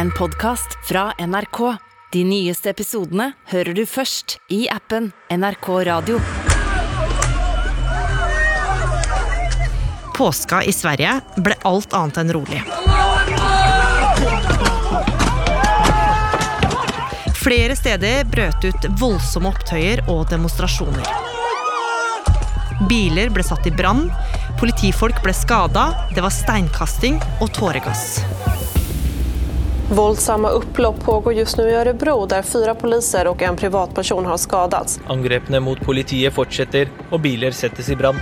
en podkast fra NRK. De nyeste episodene hører du først i appen NRK Radio. Påska i Sverige ble alt annet enn rolig. Flere steder brøt ut voldsomme opptøyer og demonstrasjoner. Biler ble satt i brann, politifolk ble skada, det var steinkasting og tåregass. Våldsamma upplopp pågår just nu i Örebro där fyra poliser och en privatperson har skadats. Angrepene mot politiet fortsetter, og biler settes i brann.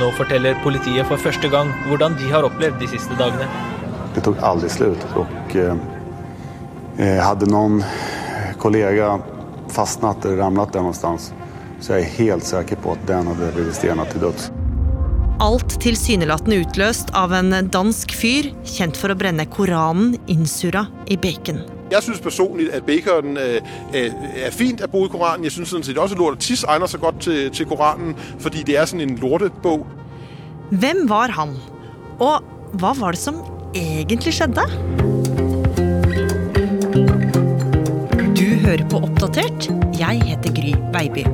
Nå forteller politiet for første gang hvordan de har opplevd de siste dagene. Det tok aldri slutt. Og eh, hadde noen kollega fastnat eller ramlet der et sted, så jeg er helt sikker på at den hadde blitt stenad til döds. Alt tilsynelatende utløst av en dansk fyr kjent for å brenne Koranen innsura i bacon. Jeg synes personlig at bacon øh, øh, er fint at bo i Koranen. Jeg set også, lort og tiss egner seg godt til, til Koranen, fordi det er sånn en lortebok. Hvem var han? Og hva var det som egentlig skjedde? Du hører på Oppdatert. Jeg heter Gry Baby.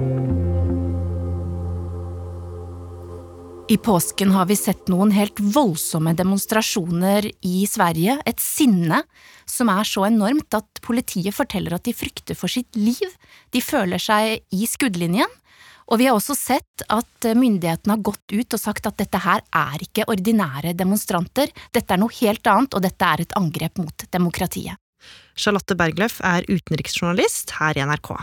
I påsken har vi sett noen helt voldsomme demonstrasjoner i Sverige. Et sinne som er så enormt at politiet forteller at de frykter for sitt liv. De føler seg i skuddlinjen. Og vi har også sett at myndighetene har gått ut og sagt at dette her er ikke ordinære demonstranter, dette er noe helt annet, og dette er et angrep mot demokratiet. Charlotte Bergløff er utenriksjournalist her i NRK.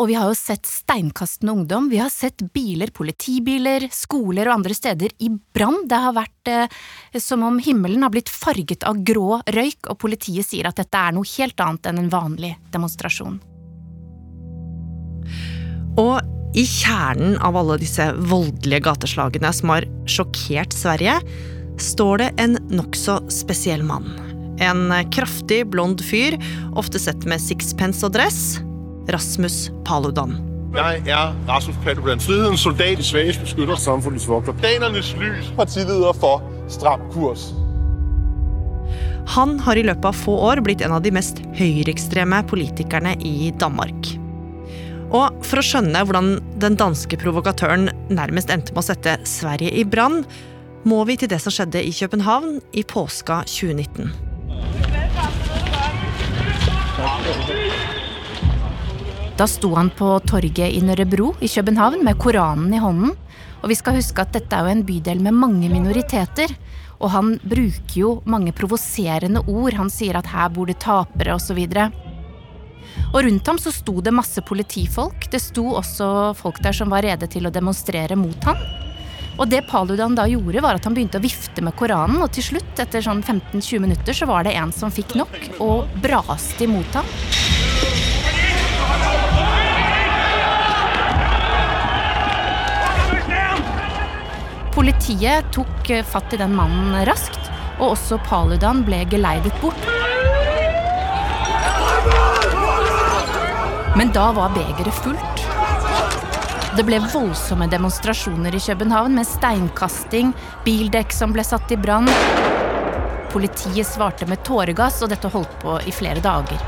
Og vi har jo sett steinkastende ungdom, vi har sett biler, politibiler, skoler og andre steder i brann. Det har vært eh, som om himmelen har blitt farget av grå røyk, og politiet sier at dette er noe helt annet enn en vanlig demonstrasjon. Og i kjernen av alle disse voldelige gateslagene som har sjokkert Sverige, står det en nokså spesiell mann. En kraftig, blond fyr, ofte sett med sixpence og dress. Rasmus Paludan. Jeg er Rasmus Paludan, frihedens soldat i svages beskytter, samfundets vogter, danernes lys, partileder for Stram kurs. Han har i løpet av få år blitt en av de mest høyreekstreme politikerne i Danmark. Og for å skjønne hvordan den danske provokatøren nærmest endte med å sette Sverige i brann, må vi til det som skjedde i København i påska 2019. Da sto han på torget i Nørrebro i København med Koranen i hånden. Og vi skal huske at dette er jo en bydel med mange minoriteter. Og han bruker jo mange provoserende ord. Han sier at her bor det tapere osv. Og rundt ham så sto det masse politifolk. Det sto også folk der som var rede til å demonstrere mot ham. Og det Paludan da gjorde, var at han begynte å vifte med Koranen, og til slutt, etter sånn 15-20 minutter, så var det en som fikk nok, og braste imot ham. Politiet tok fatt i den mannen raskt, og også Paludan ble geleidet bort. Men da var begeret fullt. Det ble voldsomme demonstrasjoner i København med steinkasting, bildekk som ble satt i brann. Politiet svarte med tåregass, og dette holdt på i flere dager.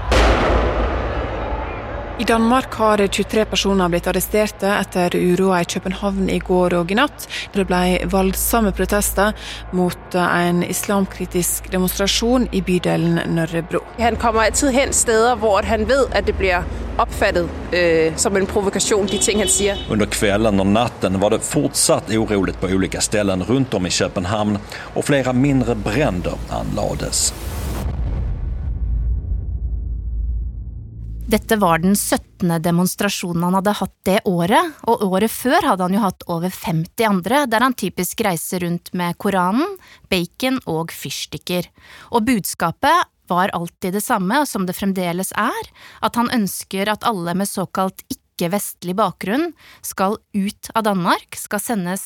I Danmark har 23 personer blitt arresterte etter uroa i København i går og i natt. Det ble voldsomme protester mot en islamkritisk demonstrasjon i bydelen Nørrebro. Han kommer alltid hen steder hvor han vet at det blir oppfattet øh, som en provokasjon, de ting han sier. Under kvelden og natten var det fortsatt urolig på ulike steder rundt om i København, og flere mindre bränder anlades. Dette var den 17. demonstrasjonen han hadde hatt det året, og året før hadde han jo hatt over 50 andre, der han typisk reiser rundt med Koranen, bacon og fyrstikker. Og budskapet var alltid det samme, som det fremdeles er, at han ønsker at alle med såkalt ikke-vestlig bakgrunn skal ut av Danmark, skal sendes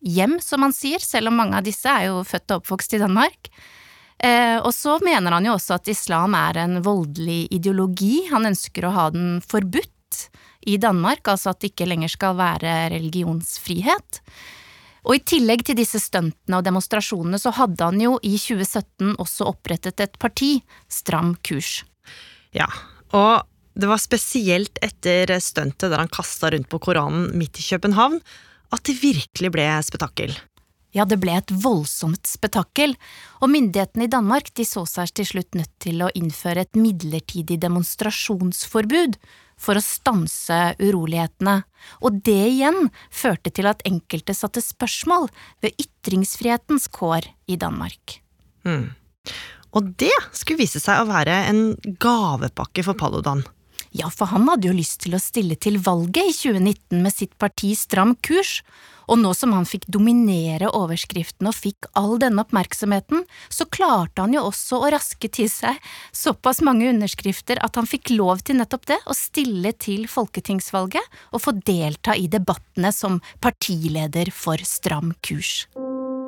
hjem, som han sier, selv om mange av disse er jo født og oppvokst i Danmark. Eh, og så mener han jo også at islam er en voldelig ideologi. Han ønsker å ha den forbudt i Danmark, altså at det ikke lenger skal være religionsfrihet. Og i tillegg til disse stuntene og demonstrasjonene så hadde han jo i 2017 også opprettet et parti, Stram kurs. Ja, og det var spesielt etter stuntet der han kasta rundt på Koranen midt i København, at det virkelig ble spetakkel. Ja, det ble et voldsomt spetakkel, og myndighetene i Danmark de så seg til slutt nødt til å innføre et midlertidig demonstrasjonsforbud for å stanse urolighetene, og det igjen førte til at enkelte satte spørsmål ved ytringsfrihetens kår i Danmark. Mm. Og det skulle vise seg å være en gavepakke for Paludan. Ja, for han hadde jo lyst til å stille til valget i 2019 med sitt parti Stram kurs, og nå som han fikk dominere overskriften og fikk all denne oppmerksomheten, så klarte han jo også å raske til seg såpass mange underskrifter at han fikk lov til nettopp det, å stille til folketingsvalget og få delta i debattene som partileder for Stram kurs.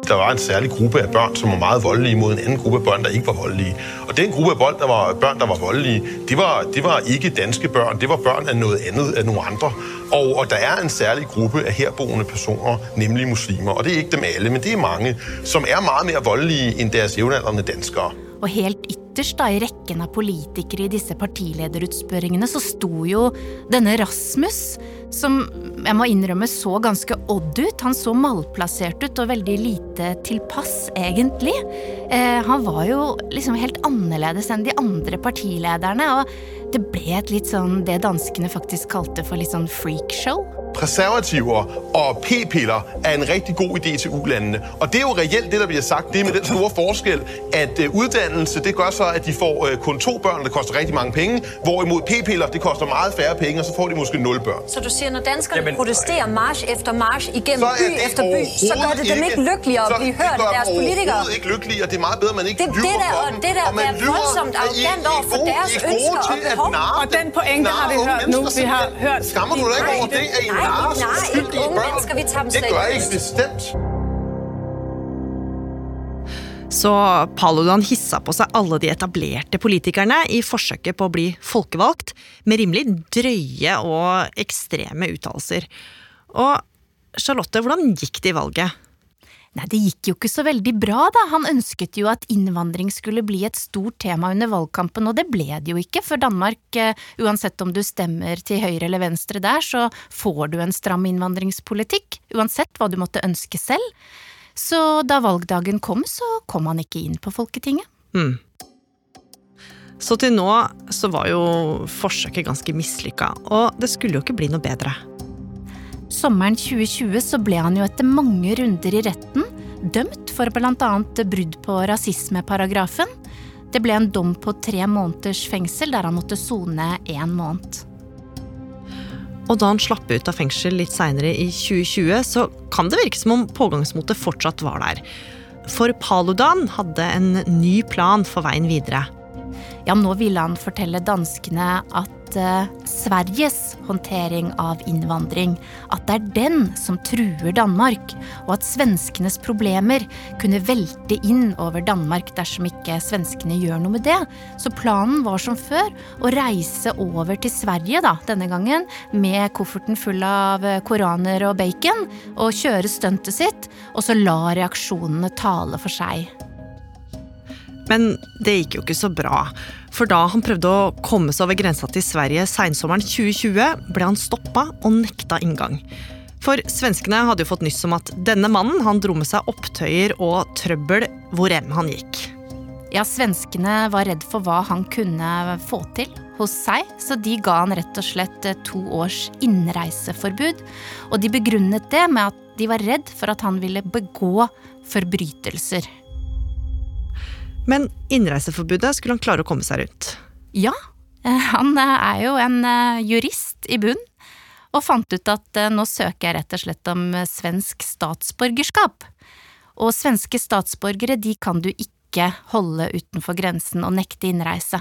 Der var en særlig gruppe af børn, som var meget voldelige mod en anden gruppe af børn, der ikke var voldelige. Og den gruppe af børn, der var, børn, der var voldelige, det var, det var ikke danske børn, det var børn af noget andet, af nogle andre. Og, og der er en særlig gruppe af herboende personer, nemlig muslimer. Og det er ikke dem alle, men det er mange, som er meget mere voldelige end deres jævnaldrende danskere. Og helt ytterst da, i rekken av politikere i disse partilederutspørringene så sto jo denne Rasmus, som jeg må innrømme så ganske odd ut. Han så malplassert ut og veldig lite tilpass, egentlig. Eh, han var jo liksom helt annerledes enn de andre partilederne, og det ble et litt sånn det danskene faktisk kalte for litt sånn freakshow. Preservativer og p-piller er en rigtig god idé til ulandene. Og det er jo reelt det, der bliver sagt. Det er med den store forskel, at uh, uddannelse, det gør så, at de får uh, kun to børn, det koster rigtig mange penge. Hvorimod p-piller, det koster meget færre penge, og så får de måske nul børn. Så du siger, når danskerne Jamen, protesterer march efter march igennem by efter by, så gør det dem ikke lykkeligere at blive hørt af deres politikere? Det ikke lykkeligere. Det er meget bedre, at man ikke det, lyver det der, for dem. Det der og man er voldsomt arrogant over for deres ønsker og behov. Og den pointe har vi hørt nu. Vi har hørt... Skammer du dig ikke over det, at I narer Nej, ikke unge mennesker, vi tager dem Det gør ikke bestemt. Så Paludan hissa på seg alle de etablerte politikerne i forsøket på å bli folkevalgt, med rimelig drøye og ekstreme uttalelser. Og Charlotte, hvordan gikk det i valget? Nei, det gikk jo ikke så veldig bra, da. Han ønsket jo at innvandring skulle bli et stort tema under valgkampen, og det ble det jo ikke, for Danmark, eh, uansett om du stemmer til høyre eller venstre der, så får du en stram innvandringspolitikk, uansett hva du måtte ønske selv. Så da valgdagen kom, så kom han ikke inn på Folketinget. Mm. Så til nå så var jo forsøket ganske mislykka, og det skulle jo ikke bli noe bedre. Sommeren 2020 så ble han jo etter mange runder i retten dømt for annet brudd på rasismeparagrafen. Det ble en dom på tre måneders fengsel der han måtte sone én måned. Og da han slapp ut av fengsel litt seinere i 2020, så kan det virke som om pågangsmotet fortsatt var der. For Paludan hadde en ny plan for veien videre. Ja, nå ville han fortelle danskene at uh, Sveriges håndtering av innvandring, at det er den som truer Danmark, og at svenskenes problemer kunne velte inn over Danmark dersom ikke svenskene gjør noe med det. Så planen var som før å reise over til Sverige da, denne gangen med kofferten full av koraner og bacon, og kjøre stuntet sitt, og så la reaksjonene tale for seg. Men det gikk jo ikke så bra. For da han prøvde å komme seg over grensa til Sverige seinsommeren 2020, ble han stoppa og nekta inngang. For svenskene hadde jo fått nyss om at denne mannen han dro med seg opptøyer og trøbbel hvor enn han gikk. Ja, svenskene var redd for hva han kunne få til hos seg, så de ga han rett og slett to års innreiseforbud. Og de begrunnet det med at de var redd for at han ville begå forbrytelser. Men innreiseforbudet skulle han klare å komme seg rundt. Ja, han er jo en jurist i bunn, og fant ut at nå søker jeg rett og slett om svensk statsborgerskap. Og svenske statsborgere de kan du ikke holde utenfor grensen og nekte innreise.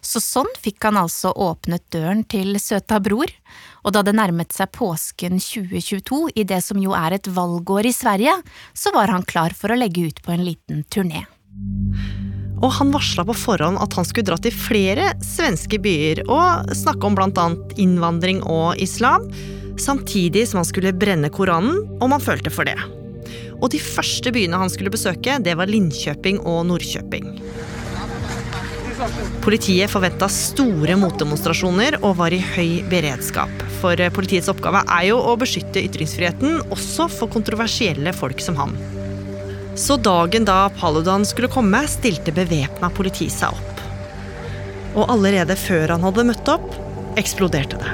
Så sånn fikk han altså åpnet døren til søta bror, og da det nærmet seg påsken 2022, i det som jo er et valgår i Sverige, så var han klar for å legge ut på en liten turné. Og han varsla på forhånd at han skulle dra til flere svenske byer og snakke om annet innvandring og islam, samtidig som han skulle brenne Koranen om han følte for det. Og de første byene han skulle besøke, det var Linkjøping og Nordkjøping. Politiet forventa store motdemonstrasjoner og var i høy beredskap. For politiets oppgave er jo å beskytte ytringsfriheten, også for kontroversielle folk som han. Så dagen da Paludan skulle komme, stilte bevæpna politi seg opp. Og allerede før han hadde møtt opp, eksploderte det.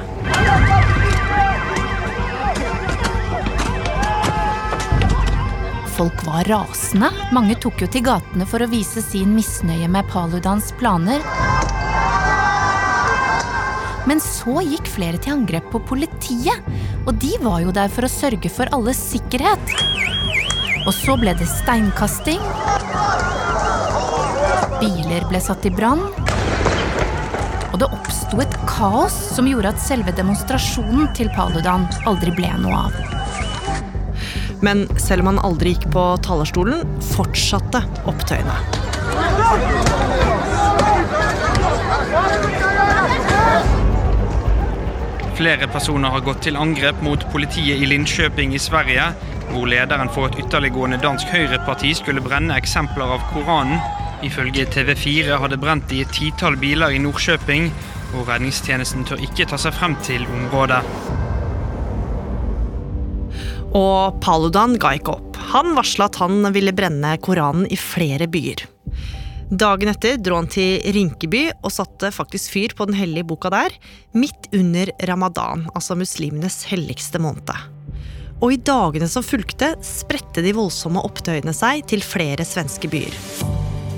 Folk var rasende. Mange tok jo til gatene for å vise sin misnøye med Paludans planer. Men så gikk flere til angrep på politiet, og de var jo der for å sørge for alles sikkerhet. Og så ble det steinkasting. Biler ble satt i brann. Og det oppsto et kaos som gjorde at selve demonstrasjonen til Paludan aldri ble noe av. Men selv om han aldri gikk på talerstolen, fortsatte opptøyene. Flere personer har gått til angrep mot politiet i Linköping i Sverige, hvor lederen for et ytterliggående dansk høyreparti skulle brenne eksempler av Koranen. Ifølge TV4 har det brent i et titall biler i Nordkjøping, og redningstjenesten tør ikke ta seg frem til området. Og Paludan ga ikke opp. Han varsla at han ville brenne Koranen i flere byer. Dagen etter dro han til Rinkeby og satte faktisk fyr på den hellige boka der, midt under ramadan, altså muslimenes helligste måned. Og i dagene som fulgte, spredte de voldsomme opptøyene seg til flere svenske byer.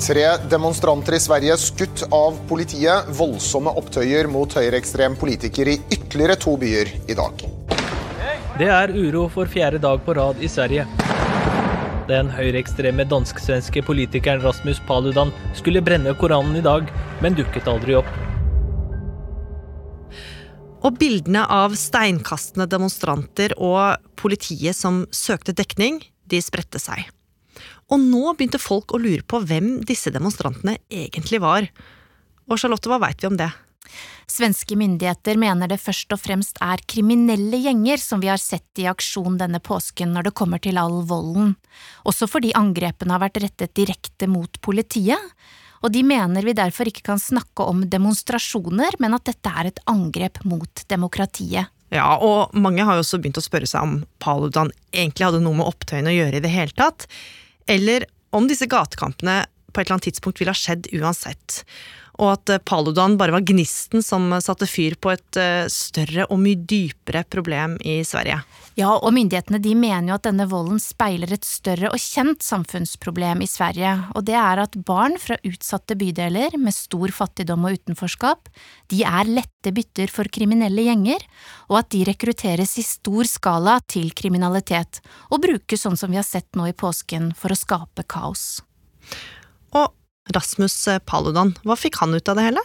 Tre demonstranter i Sverige skutt av politiet. Voldsomme opptøyer mot høyreekstrem politiker i ytterligere to byer i dag. Det er uro for fjerde dag på rad i Sverige. Den høyreekstreme dansk-svenske politikeren Rasmus Paludan skulle brenne Koranen i dag, men dukket aldri opp. Og bildene av steinkastende demonstranter og politiet som søkte dekning, de spredte seg. Og nå begynte folk å lure på hvem disse demonstrantene egentlig var. Og Charlotte, hva veit vi om det? Svenske myndigheter mener det først og fremst er kriminelle gjenger som vi har sett i aksjon denne påsken når det kommer til all volden, også fordi angrepene har vært rettet direkte mot politiet, og de mener vi derfor ikke kan snakke om demonstrasjoner, men at dette er et angrep mot demokratiet. Ja, og mange har jo også begynt å spørre seg om Paludan egentlig hadde noe med opptøyene å gjøre i det hele tatt, eller om disse gatekampene på et eller annet tidspunkt ville ha skjedd uansett og at eh, Paludan bare var gnisten som satte fyr på et eh, større og mye dypere problem i Sverige. Ja, og myndighetene de mener jo at denne volden speiler et større og kjent samfunnsproblem i Sverige, og det er at barn fra utsatte bydeler med stor fattigdom og utenforskap, de er lette bytter for kriminelle gjenger, og at de rekrutteres i stor skala til kriminalitet, og brukes sånn som vi har sett nå i påsken for å skape kaos. Og Rasmus Paludan, hva fikk han ut av det hele?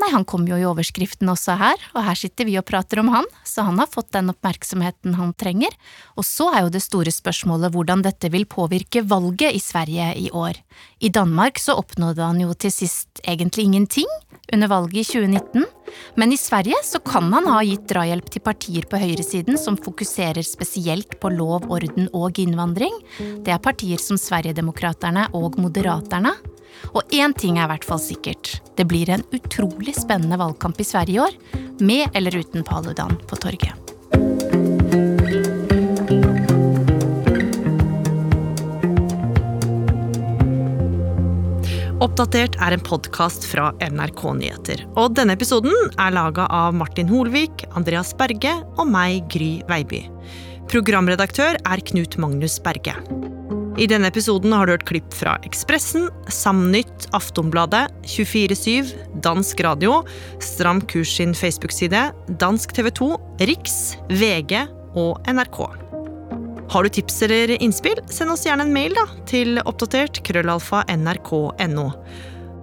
Nei, Han kom jo i overskriften også her, og her sitter vi og prater om han, så han har fått den oppmerksomheten han trenger. Og så er jo det store spørsmålet hvordan dette vil påvirke valget i Sverige i år. I Danmark så oppnådde han jo til sist egentlig ingenting under valget i 2019, men i Sverige så kan han ha gitt drahjelp til partier på høyresiden som fokuserer spesielt på lov, orden og innvandring. Det er partier som Sverigedemokraterna og Moderaterna. Og én ting er i hvert fall sikkert. Det blir en utrolig spennende valgkamp i Sverige i år, med eller uten Paludan på torget. Oppdatert er en podkast fra NRK Nyheter. Og denne episoden er laga av Martin Holvik, Andreas Berge og meg, Gry Veiby. Programredaktør er Knut Magnus Berge. I denne episoden har du hørt klipp fra Ekspressen, Samnytt, Aftonbladet, 24-7, Dansk Radio, Stram kurs sin Facebook-side, Dansk TV 2, Riks, VG og NRK. Har du tips eller innspill, send oss gjerne en mail da, til oppdatert krøllalfa nrk.no.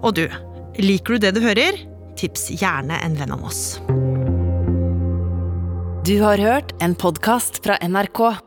Og du, liker du det du hører? Tips gjerne en venn om oss. Du har hørt en podkast fra NRK.